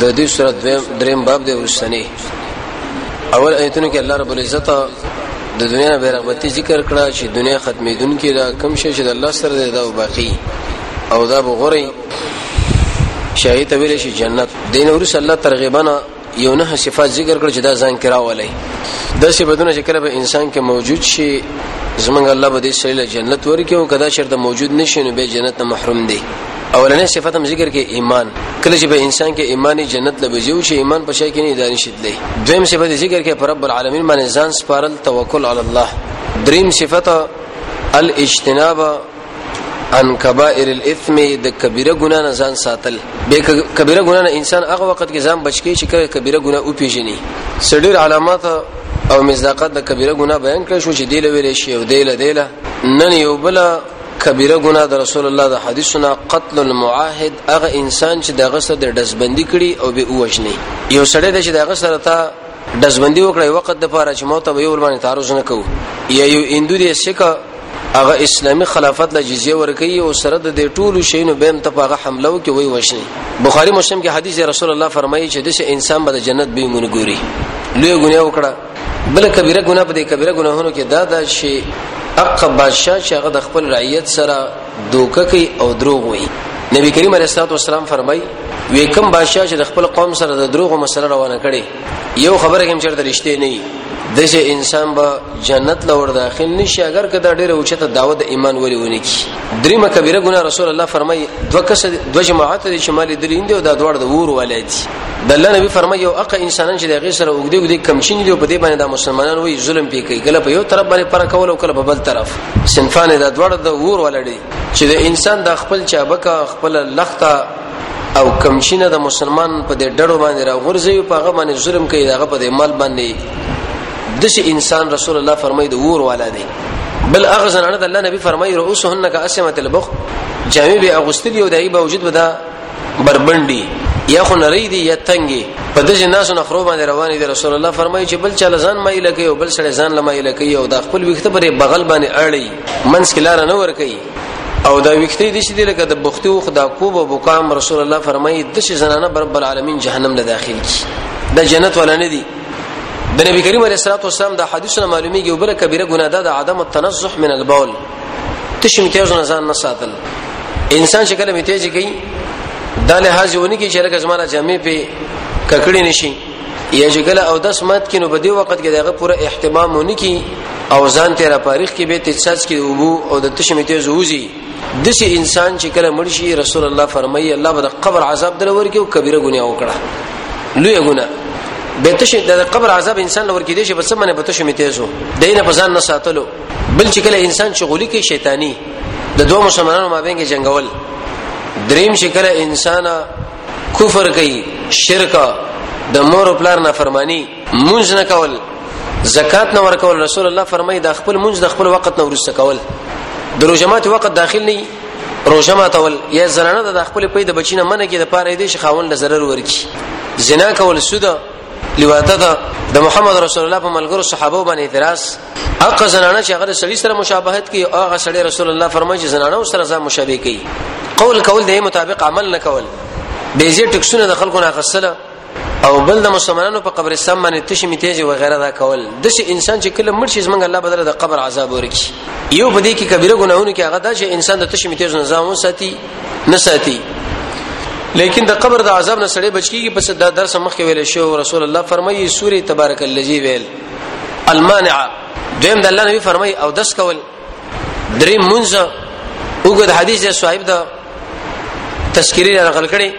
د دې سره دریم باب دی ورسنی اول ایتونو کې الله رب العزت د دنیا نه بیرغبتی ذکر کړه چې دنیا ختمېدون کې دا کم شي چې د الله سره دی دا باقی او دا بغوري شاهي ته ویل شي جنت دین ورس الله ترغیبنا یو نه صفات ذکر کړ چې دا ځان کې راولي د صفاتونه چې کله به انسان کې موجود شي زمونږ الله به دې سړي جنت ورکړي او کدا شرط موجود نشي نو به جنت نه محروم دي اولنې صفت هم ذکر کې ایمان کله چې به انسان کې ایمانی جنت لبځي او چې ایمان په شای کې نه ادانه شیدلې دویم صفت ذکر کې پر رب العالمین باندې ځان سپارل توکل علی الله دریم صفت الاجتناب ان کبائر الاثم د کبیره ګنا نه ځان ساتل به کبیره ګنا نه انسان هغه وخت کې ځان بچ کی چې کله کبیره ګنا او پیژني سړي علامات او مصداقات د کبیره ګنا بیان کړ شو چې دی له ویل شي او دی له دی له نن یو بل کبیره ګنا د رسول الله د حدیثنا قتل المعاهد هغه انسان چې دغه سره د دزبندي کړي او به وښني یو سړی د چې دغه سره ته دزبندي وکړي وخت د پاره چې موت به یو ور باندې تعرض نه کوي یا یو اندو دې سکه هغه اسلامی خلافت له جزیه ورکي او سره د دې ټولو شینو بیم ته هغه حمله او کې وای وشي بخاری مسلم کې حدیث رسول الله فرمایي چې دغه انسان به د جنت به مونږ ګوري لوی ګناه وکړه بل کبیره ګناه په دې کبیره ګناهونو کې دا دا شي اق بادشاہ چې هغه د خپل رعیت سره دوکه کوي او دروغ وایي نبی کریم علیه الصلاه والسلام فرمایي وی کوم بادشاہ چې د خپل قوم سره د دروغ مسله روانه کړي یو خبره کوم چرته رښتې نه د چې انسان به جنت لور داخل نشي اگر کدا ډیره اوچته دعوت ایمان ولې ونی کی دریمه کبیره ګناه رسول الله فرمای دو کس دو جماعت دي چې مال درین دی او دا دوړ د ور ولادي د الله نبی فرمای یو اقه انسانان چې د غیر سره وګدي وګدي کمچین دی په دې باندې د مسلمانانو وی ظلم پی کوي کله په یو طرف باندې پر کول او کله په بل طرف سنفان دا دوړ د ور ولادي چې د انسان د خپل چابکه خپل لخته او کمچینه د مسلمان په دې ډړو باندې راغورځي په هغه باندې ظلم کوي دغه په دې مال باندې دش انسان رسول الله فرمایي د ور والا دی بل هغه زنانه د الله نبی فرمایي رؤسهن کاسمه البخ جامع به اغوستلی او دای به وجود به دا بربندي یا خو نری دی یا تنګي په دغه ناس نه خرو باندې روان دي رسول الله فرمایي چې بل چاله ځان مایل کوي او بل سره ځان لمایل کوي او دا خپل وخت پرې بغل باندې اړي منس کلار نه ور کوي او دا ویختې دي چې د لکه د بختي او خدا کوب او بقام رسول الله فرمایي د شي زنانه رب العالمین جهنم له داخل کی د جنت ولا نه دي د نبی کریم علیه الصلاه والسلام د حدیثونو معلومیږي او بل کبیره ګناه ده د عدم التنزه من البول تشم تیز نه ځان نه ساتل انسان چې کله میتیج کوي دا له حاجونی کې چې لکه زمانہ جامع په ککړې نشي یا چې کله او داس مات کینو په دې وخت کې دغه پوره اهتمام ونی کی او ځان ته را پاریخ کې به تجسس کې وبو او د تشمې ته زوزي د سي انسان چې کله مرشي رسول الله فرمایي الله به قبر عذاب دلور کې او کبیره ګناه وکړه لوی ګناه به تشه د قبر عذاب انسان لور کې دي چې بس منه به تشه میتهزو دینه په ځان نه ساتلو بل چې کله انسان شغولي کې شیطانی د دوه مسلمانانو مابین کې جنگول دریم شکل انسان کفر کوي شرک د مور او پلار نه فرمانی مونږ نه کول زکات نه ورکول رسول الله فرمایي د خپل مونږ د خپل وخت نه ورسته کول د روزمات وخت داخل نه روزه ماتول یا زنانه د خپل پي د بچینه منه کې د پاره دې شخاون له zarar ورکی زنا کول سود لواته ده د محمد رسول الله په ملګرو صحابه باندې اعتراض هغه زنانه چې هغه سړي سره مشابهت کوي او هغه سړي رسول الله فرمایي چې زنانه سره ځان مشابه کوي قول کول د مطابق عمل نه کول به زی ټکسونه د خلکو نه غسله او بل د مسلمانانو په قبرستان باندې تشې میتیږي و غیره دا کول د شي انسان چې کله مړ شي زمونږ الله بدل د قبر عذاب ورکی یو په دې کې کبیره ګناهونه کې هغه دا چې انسان د تشې میتیږي نظام ساتي نه ساتي لیکن د قبر د عذاب نه سړی بچ کیږي پس دا درس مخکې ویل شو رسول الله فرمایي سوره تبارک الذی ویل المانع دویم د الله نبی فرمای او دس کول درې منځ وګد حدیث د صاحب د تذکری نقل کړي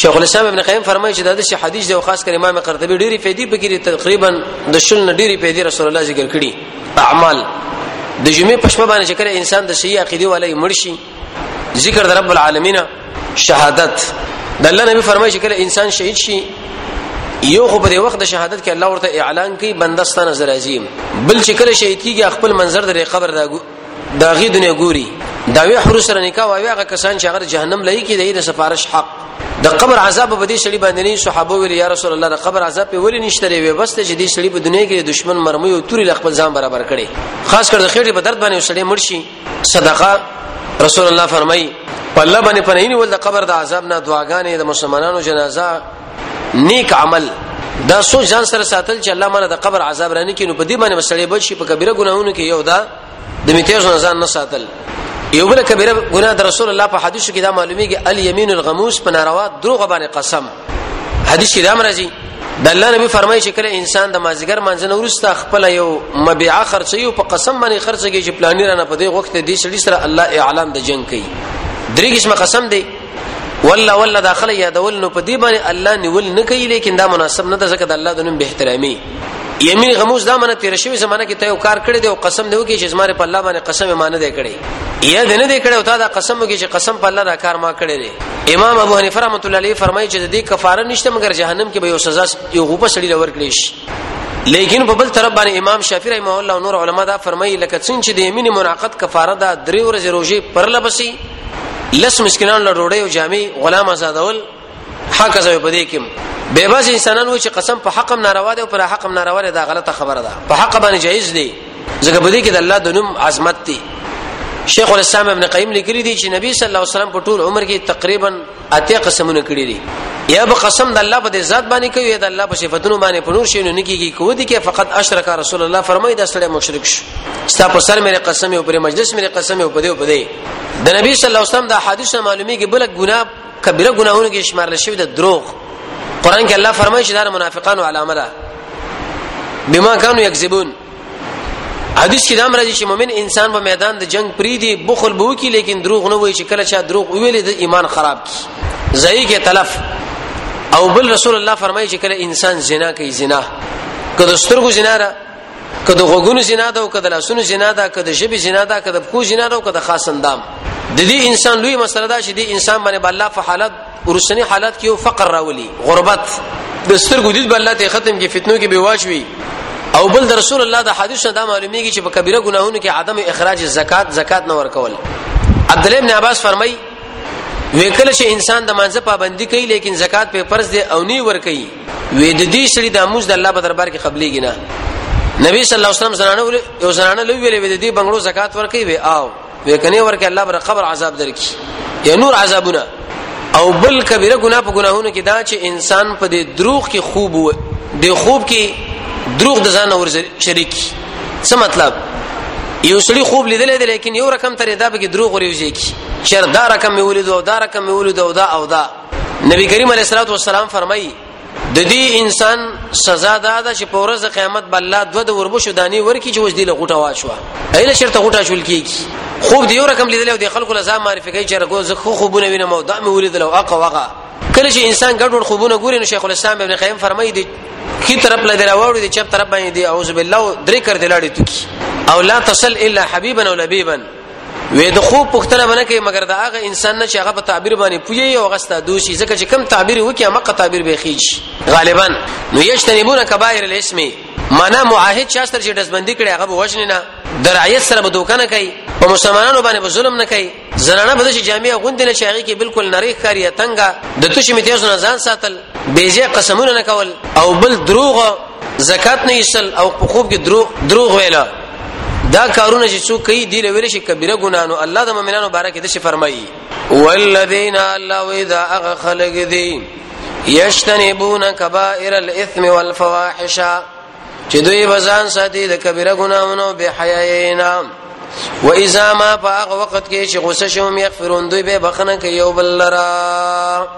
شیخ الاسلام ابن قیم فرمایي چې دا د حدیث د خاص کر امام قرطبي ډېری فائدې پکې تقریبا د شل نه ډېری فائدې رسول الله ذکر کړي اعمال د جمعې پښمه باندې چې کله انسان د صحیح عقیده والي مرشي ذکر د رب العالمین شهادت د الله نبی فرمایي چې کله انسان شهید شي یو خو په دې وخت د شهادت کې الله ورته اعلان کوي بندستا نظر عظیم بل چې کله شهید کیږي خپل منظر د قبر دا داغي دنیا ګوري دا وی حروس سره نکاح وای هغه کسان چې هغه جهنم لای کی د سفارش حق د قبر عذاب په دې شړي باندې نه صحابه ویل یا رسول الله د قبر عذاب په ولې نشته وي بس ته چې دې شړي په دنیا کې د دشمن مرمۍ او توري خپل ځان برابر کړي خاص کر د خېټې په درد باندې شړي مرشي صدقه رسول الله فرمایي په الله باندې پنهینی ول د قبر د عذاب نه دعاګانې د مسلمانانو جنازه نیک عمل دا سو ځان سره ساتل چې الله مله د قبر عذاب رانه کینو په دې باندې مسلې بچي په کبیره ګناهونو کې یو دا د میتیز نه ځان نه ساتل یو بل کبیره ګناه د رسول الله په حدیثو کې دا معلومیږي الیمین الغموس په ناروا دروغ باندې قسم حدیث کې دا مرزي د الله نبی فرمایي چې کله انسان د مازیګر منځنه ورسته خپل یو مبيعه خرڅي او په قسم باندې خرڅي کې چې پلاني رانه په دې وخت دې سړي سره الله اعلان د جنگ کوي درې قسمه قسم دی والله والله داخله یادول نو په دې باندې الله نیول نه کوي لیکن دا مناسب نه ده ځکه د الله د نوم به احترامي یمین غموس دا منه تیر شوی زمانه کې ته یو کار کړی دی او قسم نه وکړي چې زماره په الله باندې قسم ما نه دی کړی یا دې نه دی کړی او تا دا قسم وکړي چې قسم په الله دا کار ما کړی دی امام ابو حنیفه رحمۃ اللہ علیہ فرمایي چې د دې کفاره نشته مګر جهنم کې به یو سزا یو غوپه سړی لور کړی شي لیکن په بل طرف باندې امام شافعی رحمه الله او نور علما دا فرمایي لکه څنګه چې د یمین مناقض کفاره دا درې ورځې روزي پر لبسي لس مسکینان له ډوډۍ او جامې غلام آزادول حق زوی په دې کې به باز انسانان و چې قسم په حقم ناروا دی او پر حقم ناروا دی دا غلطه خبره ده په حق باندې جایز دی ځکه په دې کې د الله د نوم عظمت دی شیخ الاسلام ابن قیم لیکلی دی چې نبی صلی الله علیه وسلم په ټول عمر کې تقریبا اته قسمونه کړی دي یا به قسم د الله په ذات باندې کوي یا د الله په صفاتونو باندې په نور شي نه کیږي کو دي کې فقط اشرک رسول الله فرمایي دا سړی مشرک شو ستا په سر مې قسم او پر مجلس مې قسم او په دې او په دې د نبی صلی الله علیه وسلم د حدیث معلومیږي بل ګناه کبیره ګناهونو کې شمارل شوی د دروغ قران کې الله فرمایي چې دا منافقانو علامه ده بما كانوا يكذبون حدیث کې دا مرضی چې مؤمن انسان په میدان د جنگ پری دی بخل بو کی لیکن دروغ نه وای چې کله چا دروغ ویلې د ایمان خراب کی ضعیف کې تلف او بل رسول الله فرمایي چې کله انسان زنا کوي زنا کله سترګو زنا را که د غوګونو زنا ده او که د لاسونو زنا ده که د ژبې زنا ده که د پکو زنا ده او که د خاص اندام د دې انسان لوی مسله ده چې دې انسان باندې الله په حالت ورسنی حالت کې یو فقر راولي غربت د سترګو دید بل الله ته ختم کې فتنو کې به واچوي او بل د رسول الله د حدیث دا معلومیږي چې په کبیره ګناهونو کې عدم اخراج زکات زکات نه ورکول عبد الله ابن عباس فرمایي وکړه چې انسان د مانزه پابندي کوي لیکن زکات په فرض دی او نه ور کوي وې د دې سړي د اموز د الله په دربار کې قبليږي نه نبی صلی الله علیه وسلم زنانه ول یو زنانه لوي ویلې د دې بنگړو زکات ورکي وي او وې کني ورکه الله پر قبر عذاب درکې یا نور عذابونه او بل کبیره ګناه په ګناهونو کې دا چې انسان په دې دروغ کې خوب و د خوب کې دروغ د ځان اور شریک څه مطلب یو سړي خوب لیدل دي لیکن یو رقم ترې دا به دروغ وريږي چې دا رقم مې ولید او دا رقم مې ولید او دا او دا نبی کریم علیه الصلاه والسلام فرمایي د دې انسان سزا دا ده چې په ورځ قیامت بل الله دوه د وربشو دانی ورکی چې وځ دی له غټه واچو ایله شرط غټه شول کیږي خوب دی یو رقم لیدل او د خلکو لزام معرفي کوي چې رګو زه خو خوبونه وینم او دا مې ولیدل او اقا وغه کله چې انسان ګډوډ خوبونه ګوري نو شیخ الاسلام ابن قیم فرمایي دی کی طرف له دراوړي دی چپ طرف باندې دی اعوذ بالله درې کړ دلاړي تو کی او لا تصل الا حبيبا او لبيبا وې د خوب پښتنه باندې کوي مګر دا هغه انسان نه چې هغه په تعبیر باندې پوي او غستا دوشي ځکه چې کم تعبیر وکي مقه تعبیر به خيج غالبا نو یشتنبون کبائر الاسم معنا معاهد چا سره چې دزبندي کړي هغه وژنه نه درعیت سره به دوکانه کوي په مسلمانانو باندې ظلم نه کوي زنانه به چې جامع غوند نه شاغي کې بالکل نری کاری تنګه د تشمیتیز نه ځان ساتل بیزه قسمونه نه کول او بل دروغ زکات نه ایستل او په خوب کې دروغ دروغ ویلا دا کارونه چې څوک کوي دی لویل شي کبیره ګنا نو الله د مؤمنانو باره کې د شي فرمایي والذین الله اذا اغ خلق دی یشتنبون کبائر الاثم والفواحش چې دوی بزان ساتي د کبیره ګناونو به حیاینا و اذا ما په هغه وخت کې چې غوسه شوم یغفرون دوی به بخنه کوي یو بل لرا